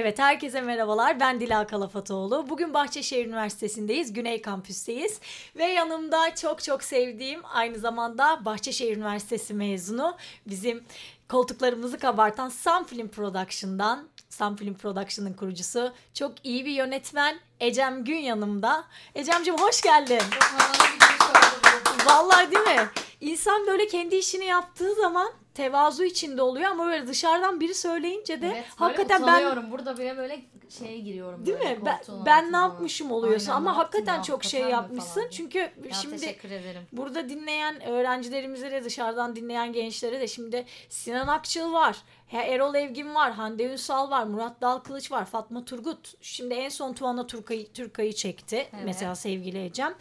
Evet herkese merhabalar. Ben Dila Kalafatoğlu. Bugün Bahçeşehir Üniversitesi'ndeyiz. Güney Kampüs'teyiz. Ve yanımda çok çok sevdiğim aynı zamanda Bahçeşehir Üniversitesi mezunu bizim koltuklarımızı kabartan Sun Film Production'dan Sun Film Production'ın kurucusu çok iyi bir yönetmen Ecem Gün yanımda. Ecem'cim hoş geldin. Vallahi değil mi? İnsan böyle kendi işini yaptığı zaman tevazu içinde oluyor ama böyle dışarıdan biri söyleyince de Evet, hakikaten ben burada bile böyle şeye giriyorum. değil mi? Ben, ben ne yapmışım oluyorsun Aynen, ama hakikaten ya, çok şey yapmışsın. falan. Çünkü Ya, şimdi burada dinleyen öğrencilerimize de dışarıdan dinleyen gençlere de şimdi Sinan Akçıl var. Erol Evgin var, Hande Ünsal var, Murat Dalkılıç var, Fatma Turgut. Şimdi en son Tuana Türkay'ı çekti. Evet. Mesela sevgili Ecem.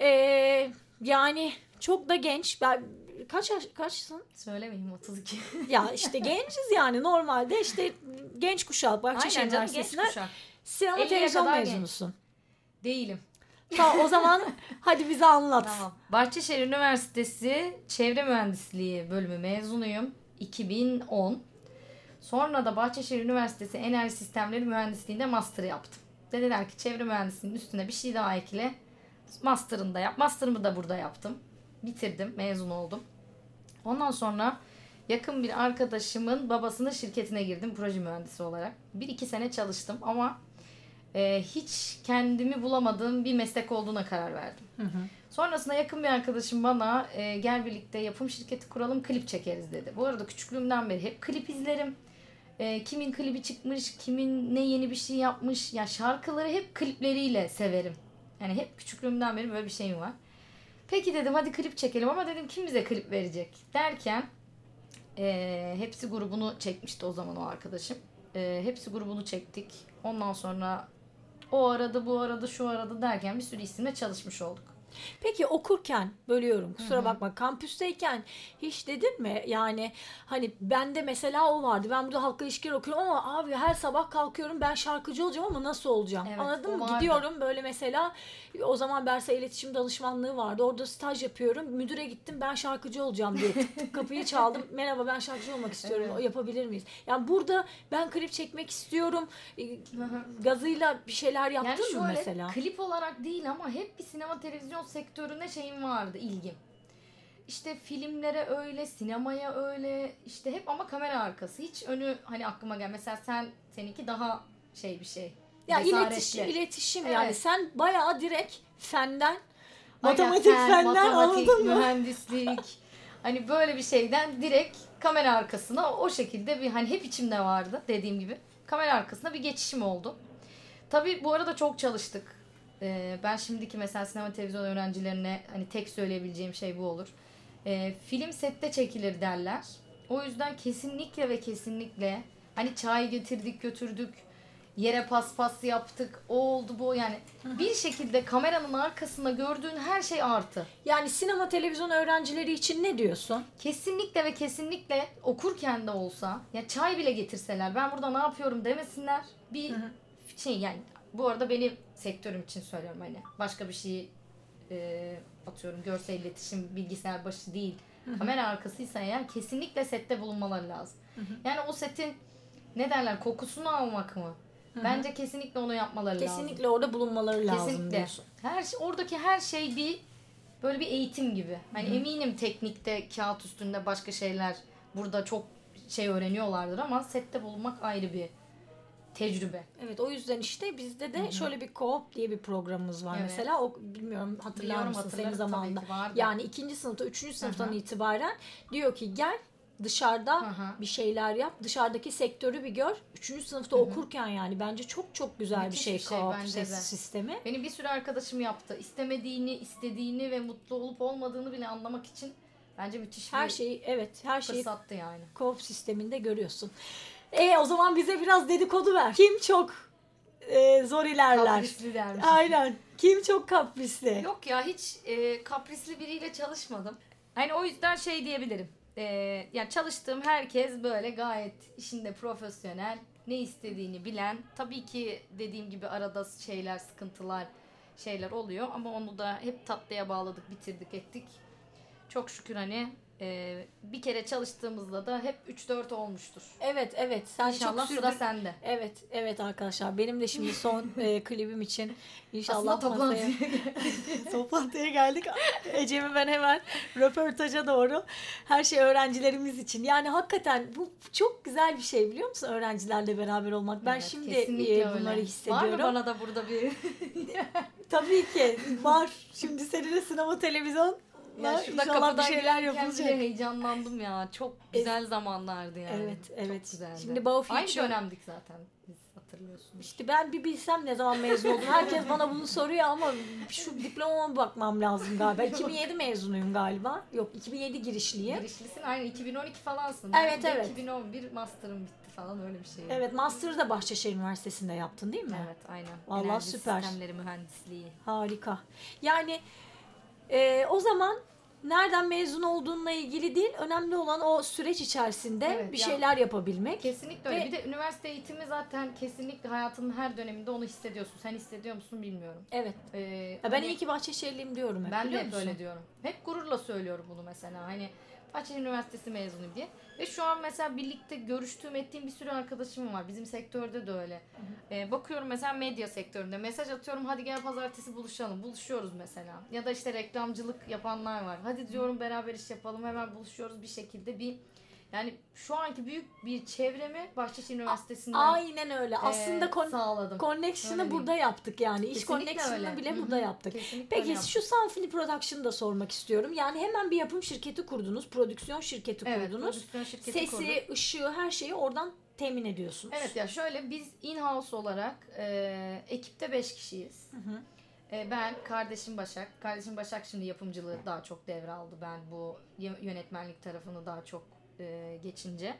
Ee, yani çok da genç. Ben kaç yaş kaçsın? Söylemeyeyim 32. Ya işte genciz yani normalde işte genç kuşağı Bahçeşehir Üniversitesi'nden kuşak. sinema 50'ye televizyon kadar genç. mezunusun. Değilim. Tamam o zaman hadi bize anlat. Tamam. Bahçeşehir Üniversitesi Çevre Mühendisliği bölümü mezunuyum. 2010. Sonra da Bahçeşehir Üniversitesi Enerji Sistemleri Mühendisliği'nde master yaptım. Dediler ki çevre mühendisliğinin üstüne bir şey daha ekle. Master'ını da yap. Master'ımı da burada yaptım. Bitirdim. Mezun oldum. Ondan sonra yakın bir arkadaşımın babasının şirketine girdim proje mühendisi olarak. Bir iki sene çalıştım ama e, hiç kendimi bulamadığım bir meslek olduğuna karar verdim. Sonrasında yakın bir arkadaşım bana e, gel birlikte yapım şirketi kuralım klip çekeriz dedi. Bu arada küçüklüğümden beri hep klip izlerim. E, kimin klibi çıkmış, kimin ne yeni bir şey yapmış. Ya şarkıları hep klipleriyle severim. Yani hep küçüklüğümden beri böyle bir şeyim var. Peki dedim hadi klip çekelim ama dedim kim bize klip verecek derken e, hepsi grubunu çekmişti o zaman o arkadaşım. E, hepsi grubunu çektik. Ondan sonra o aradı bu aradı şu aradı derken bir sürü isimle çalışmış olduk. Peki okurken bölüyorum kusura bakma kampüsteyken hiç dedin mi? Yani hani bende mesela o vardı ben burada halkla ilişkiler okuyorum ama abi her sabah kalkıyorum ben şarkıcı olacağım ama nasıl olacağım? Evet, anladın mı? vardı. gidiyorum böyle mesela o zaman Bersa iletişim danışmanlığı vardı orada staj yapıyorum müdüre gittim ben şarkıcı olacağım diye tık tık kapıyı çaldım merhaba ben şarkıcı olmak istiyorum Evet. yapabilir miyiz? Yani burada ben klip çekmek istiyorum e, gazıyla bir şeyler yaptın yani şöyle mı mesela? klip olarak değil ama hep bir sinema televizyon sektörüne şeyim vardı ilgim. İşte filmlere öyle, sinemaya öyle, işte hep ama kamera arkası. Hiç önü hani aklıma gel. Mesela sen seninki daha şey bir şey. Ya cesaretli. iletişim, iletişim Evet. yani sen bayağı direkt fenden Aynen, matematik fen, fenden matematik, anladın mı? mühendislik. hani böyle bir şeyden direkt kamera arkasına o şekilde bir hani hep içimde vardı dediğim gibi. Kamera arkasına bir geçişim oldu. Tabii bu arada çok çalıştık. Ee, ben şimdiki mesela sinema televizyon öğrencilerine hani tek söyleyebileceğim şey bu olur. Ee, film sette çekilir derler. O yüzden kesinlikle ve kesinlikle hani çay getirdik götürdük yere paspas yaptık o oldu bu yani bir şekilde kameranın arkasında gördüğün her şey artı. Yani sinema televizyon öğrencileri için ne diyorsun? Kesinlikle ve kesinlikle okurken de olsa ya çay bile getirseler ben burada ne yapıyorum demesinler bir şey yani bu arada benim sektörüm için söylüyorum hani başka bir şey e, atıyorum görsel iletişim bilgisayar başı değil kamera arkasıysa eğer kesinlikle sette bulunmaları lazım. Yani o setin ne derler kokusunu almak mı? Bence kesinlikle onu yapmaları lazım. Kesinlikle orada bulunmaları lazım Kesinlikle. Her şey- oradaki her şey bir böyle bir eğitim gibi. Hani eminim teknikte, kağıt üstünde başka şeyler burada çok şey öğreniyorlardır ama sette bulunmak ayrı bir tecrübe. Evet o yüzden işte bizde de şöyle bir co-op diye bir programımız var Evet. mesela. O bilmiyorum hatırlar mısın senin zamanında. Yani ikinci sınıfta, üçüncü sınıftan Hı hı. itibaren diyor ki gel dışarıda hı. bir şeyler yap. Dışarıdaki sektörü bir gör. Üçüncü sınıfta okurken yani bence çok çok güzel Müthiş bir şey bir şey co-op ses- sistemi. Benim bir sürü arkadaşım yaptı. İstemediğini, istediğini ve mutlu olup olmadığını bile anlamak için bence müthiş Her bir şeyi evet her şeyi fırsattı yani. sisteminde görüyorsun. E o zaman bize biraz dedikodu ver. Kim çok e, zor ilerler? Kaprisli dermiş. Aynen. Kim çok kaprisli? Yok ya hiç e, kaprisli biriyle çalışmadım. Hani o yüzden şey diyebilirim. E, yani çalıştığım herkes böyle gayet işinde profesyonel, ne istediğini bilen. Tabii ki dediğim gibi arada şeyler, sıkıntılar, şeyler oluyor ama onu da hep tatlıya bağladık, bitirdik, ettik. Çok şükür hani Ee, bir kere çalıştığımızda da hep 3-4 olmuştur. Evet evet. Sen İnşallah çok sıra sürdür. sende. Evet evet arkadaşlar benim de şimdi son e, klibim için inşallah Aslında toplantıya toplantıya geldik. Ecem'i ben hemen röportaja doğru her şey öğrencilerimiz için. Yani hakikaten bu çok güzel bir şey biliyor musun öğrencilerle beraber olmak. Ben Evet, şimdi e, bunları öyle. Var hissediyorum. mı bana da burada bir Tabii ki var. Şimdi seninle sinema televizyon Ya şurada inşallah bir kapıdan şeyler yapılacak. heyecanlandım ya. Çok güzel zamanlardı yani. Evet, evet. Çok güzeldi. Şimdi Bao Aynı dönemdik zaten. Biz hatırlıyorsunuz. İşte ben bir bilsem ne zaman mezun oldum. Herkes bana bunu soruyor ama şu diplomama bakmam lazım galiba. 2007 mezunuyum galiba. Yok 2007 girişliyim. Girişlisin aynı 2012 falansın. Evet, Ben evet. 2011 master'ım bitti falan öyle bir şey. Evet master'ı da Bahçeşehir Üniversitesi'nde yaptın değil mi? Evet aynen. Vallahi Enerji süper. sistemleri mühendisliği. Harika. Yani e, o zaman nereden mezun olduğunla ilgili değil. Önemli olan o süreç içerisinde Evet, bir ya- şeyler yapabilmek. Kesinlikle öyle. Ve- Bir de üniversite eğitimi zaten kesinlikle hayatının her döneminde onu hissediyorsun. Sen hissediyor musun bilmiyorum. Evet. Ee, Ya ben hani- iyi ki Bahçeşehirliyim diyorum hep Ben de hep öyle diyorum. Hep gururla söylüyorum bunu mesela. Hani Bahçeli Üniversitesi mezunuyum diye. Ve şu an mesela birlikte görüştüğüm ettiğim bir sürü arkadaşım var. Bizim sektörde de öyle. Ee, bakıyorum mesela medya sektöründe. Mesaj atıyorum hadi gel pazartesi buluşalım. Buluşuyoruz mesela. Ya da işte reklamcılık yapanlar var. Hadi diyorum beraber iş yapalım. Hemen buluşuyoruz bir şekilde. Bir yani şu anki büyük bir çevremi Bahçeşehir Üniversitesi'nden Aynen öyle. e, Aslında kon- sağladım. connection'ı Öyle burada yaptık yani. İş Kesinlikle connection'ını öyle. bile Hı hı. burada yaptık. Kesinlikle öyle Peki yaptım. şu Sunfili Production'ı da sormak istiyorum. Yani hemen bir yapım şirketi kurdunuz. Prodüksiyon şirketi evet, kurdunuz. prodüksiyon şirketi Sesi, kurduk. ışığı, her şeyi oradan temin ediyorsunuz. Evet ya şöyle biz in-house olarak e, ekipte 5 kişiyiz. hı. E, ben, kardeşim Başak. Kardeşim Başak şimdi yapımcılığı daha çok devraldı. Ben bu yö- yönetmenlik tarafını daha çok e, geçince.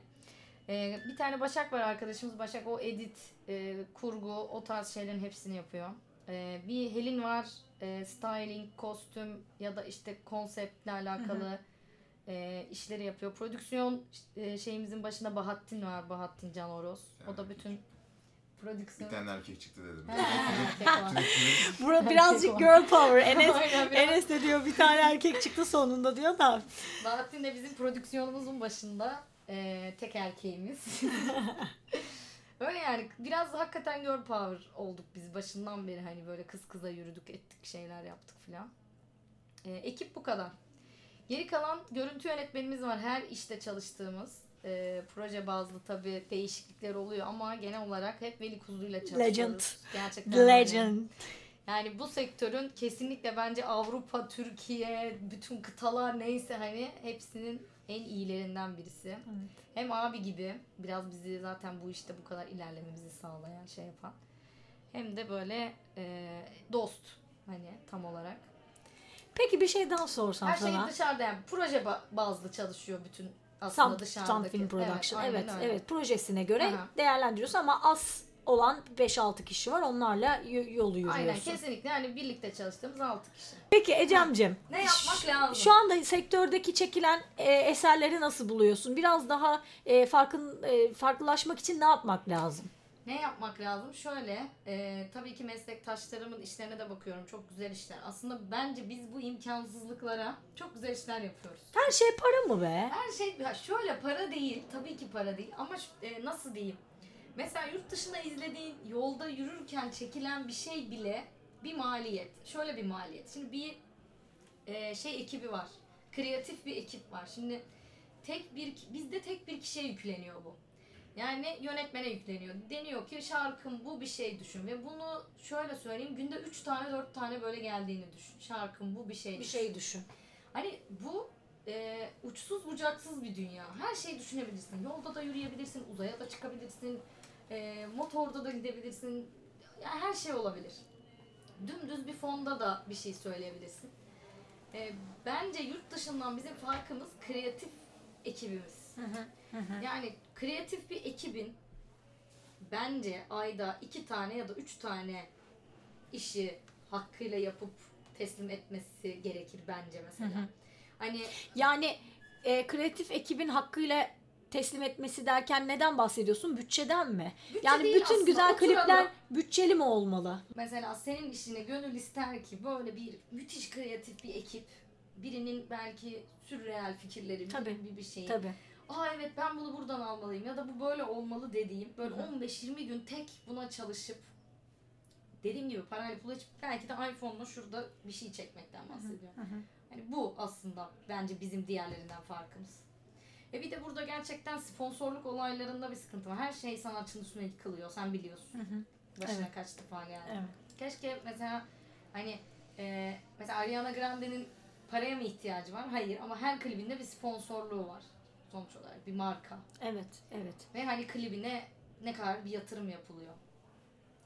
E, bir tane Başak var arkadaşımız. Başak o edit, e, kurgu, o tarz şeylerin hepsini yapıyor. E, bir Helin var. E, styling, kostüm ya da işte konseptle alakalı e, işleri yapıyor. Prodüksiyon e, şeyimizin başında Bahattin var. Bahattin Can Oros. O da bütün Bir prodüksiyon. tane erkek çıktı dedim. Bura birazcık girl power. Enes, Aynen, biraz- Enes de diyor bir tane erkek çıktı sonunda diyor da. Bahattin de bizim prodüksiyonumuzun başında e, tek erkeğimiz. Öyle yani biraz hakikaten girl power olduk biz başından beri hani böyle kız kıza yürüdük ettik şeyler yaptık filan. E, ekip bu kadar. Geri kalan görüntü yönetmenimiz var her işte çalıştığımız. E, proje bazlı tabii değişiklikler oluyor ama genel olarak hep Veli Kuzu'yla çalışıyoruz. Legend. Gerçekten öyle. Legend. Yani bu sektörün kesinlikle bence Avrupa, Türkiye, bütün kıtalar neyse hani hepsinin en iyilerinden birisi. Hem abi gibi biraz bizi zaten bu işte bu kadar ilerlememizi sağlayan şey yapan. Hem de böyle e, dost hani tam olarak. Peki bir şey daha sorsam Her şey sana. dışarıda yani proje ba- bazlı çalışıyor bütün aslında Sun, dışarıdaki. Sun Film Production. Evet, evet, öyle. projesine göre Aha. değerlendiriyorsun ama az olan 5-6 kişi var. Onlarla y- yolu yürüyorsun. Aynen kesinlikle yani birlikte çalıştığımız 6 kişi. Peki Ecem'cim. Ne yapmak lazım? Şu anda sektördeki çekilen e, eserleri nasıl buluyorsun? Biraz daha e, farkın e, farklılaşmak için ne yapmak lazım? Ne yapmak lazım? Şöyle, e, tabii ki meslektaşlarımın işlerine de bakıyorum. Çok güzel işler. Aslında bence biz bu imkansızlıklara çok güzel işler yapıyoruz. Her şey para mı be? Her şey ya şöyle para değil, tabii ki para değil ama şu- e, nasıl diyeyim? Mesela yurt dışında izlediğin yolda yürürken çekilen bir şey bile bir maliyet. Şöyle bir maliyet. Şimdi bir e, şey ekibi var. Kreatif bir ekip var. Şimdi tek bir bizde tek bir kişiye yükleniyor bu. Yani yönetmene yükleniyor. Deniyor ki şarkım bu bir şey düşün ve bunu şöyle söyleyeyim günde 3 tane 4 tane böyle geldiğini düşün. Şarkım bu bir şey Bir düşün. şey düşün. Hani bu e, uçsuz bucaksız bir dünya. Her şeyi düşünebilirsin. Yolda da yürüyebilirsin, uzaya da çıkabilirsin, e, motorda da gidebilirsin. Yani her şey olabilir. Dümdüz bir fonda da bir şey söyleyebilirsin. E, bence yurt dışından bizim farkımız kreatif ekibimiz. Yani kreatif bir ekibin bence ayda iki tane ya da üç tane işi hakkıyla yapıp teslim etmesi gerekir bence mesela. Hani Yani e, kreatif ekibin hakkıyla teslim etmesi derken neden bahsediyorsun? Bütçeden mi? Bütçe yani bütün aslında, güzel oturalım. klipler bütçeli mi olmalı? mesela senin işine gönül ister ki böyle bir müthiş kreatif bir ekip birinin belki sürreel fikirleri Tabii. bir, bir şey. Tabii. Aa evet ben bunu buradan almalıyım ya da bu böyle olmalı dediğim böyle Hı hı. 15-20 gün tek buna çalışıp dediğim gibi parayla pul açıp belki de iPhone'la şurada bir şey çekmekten bahsediyorum. Hani bu aslında bence bizim diğerlerinden farkımız. Ve bir de burada gerçekten sponsorluk olaylarında bir sıkıntı var. Her şey sanatçının üstüne yıkılıyor. Sen biliyorsun. Hı hı. Başına Evet. kaç defa geldi. Evet. Keşke mesela hani e, mesela Ariana Grande'nin paraya mı ihtiyacı var? Hayır ama her klibinde bir sponsorluğu var. Sonuç olarak bir marka. Evet. Evet. Ve hani klibine ne kadar bir yatırım yapılıyor.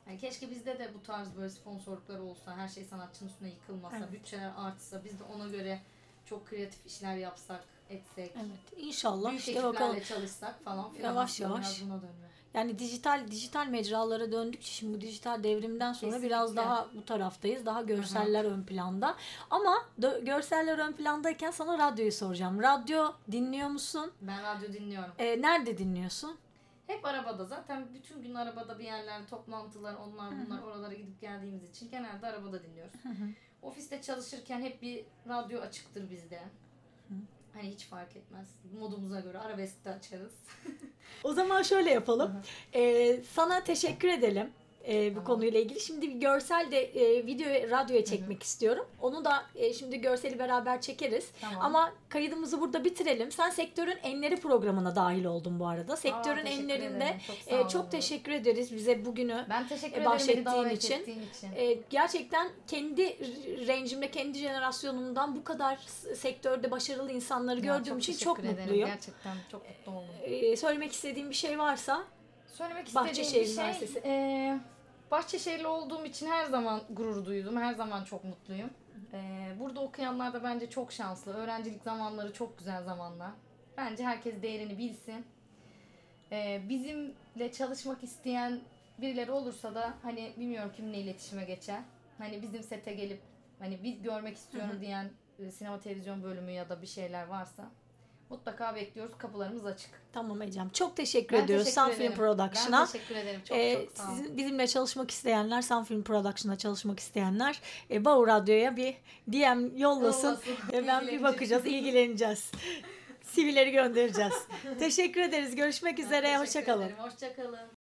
Yani keşke bizde de bu tarz böyle sponsorluklar olsa, her şey sanatçının üstüne yıkılmasa, Evet. bütçeler artsa, biz de ona göre çok kreatif işler yapsak, etsek, Evet. İnşallah büyük işte ekiplerle bakalım. çalışsak falan filan. Yavaş yavaş. buna dönüyor. Yani dijital dijital mecralara döndükçe şimdi bu dijital devrimden sonra Kesinlikle. biraz daha bu taraftayız. Daha görseller ön planda. Ama görseller ön plandayken sana radyoyu soracağım. Radyo dinliyor musun? Ben radyo dinliyorum. Ee, nerede dinliyorsun? Hep arabada zaten bütün gün arabada bir yerler, toplantılar, onlar bunlar oralara gidip geldiğimiz için genelde arabada dinliyoruz. Ofiste çalışırken hep bir radyo açıktır bizde. Hani hiç fark etmez. Modumuza göre arabesk de açarız. O zaman şöyle yapalım. Ee, sana teşekkür edelim. E, bu Tamam. konuyla ilgili. Şimdi bir görsel de e, video radyoya çekmek istiyorum. Onu da e, şimdi görseli beraber çekeriz. Tamam. Ama kaydımızı burada bitirelim. Sen sektörün enleri programına dahil oldun bu arada. Sektörün teşekkür enlerinde. Çok e, çok teşekkür ederiz bize bugünü. Ben teşekkür e, bahşettiğin için. için. E, gerçekten kendi r- rencimde, kendi jenerasyonumdan bu kadar sektörde başarılı insanları Ya, gördüğüm için teşekkür çok ederim. mutluyum. Gerçekten çok mutlu oldum. E, söylemek istediğim bir şey varsa Söylemek istediğim Bahçeşehir bir şey, e, Bahçeşehirli olduğum için her zaman gurur duydum. Her zaman çok mutluyum. E, burada okuyanlar da bence çok şanslı. Öğrencilik zamanları çok güzel zamanlar. Bence herkes değerini bilsin. E, bizimle çalışmak isteyen birileri olursa da hani bilmiyorum kimle iletişime geçer. Hani bizim sete gelip hani biz görmek istiyorum diyen e, sinema televizyon bölümü ya da bir şeyler varsa mutlaka bekliyoruz. Kapılarımız açık. tamam Ecem. Çok teşekkür Ben ediyoruz teşekkür Sunfilm. Production'a. Ben teşekkür ederim. Çok Ee, çok sağ olun. sizin, bizimle çalışmak isteyenler, Sunfilm Production'da çalışmak isteyenler e, Bağ Radyo'ya bir DM yollasın. Yollasın. Ben bir bakacağız, ilgileneceğiz. CV'leri göndereceğiz. teşekkür ederiz. Görüşmek üzere. Hoşçakalın. Hoşçakalın.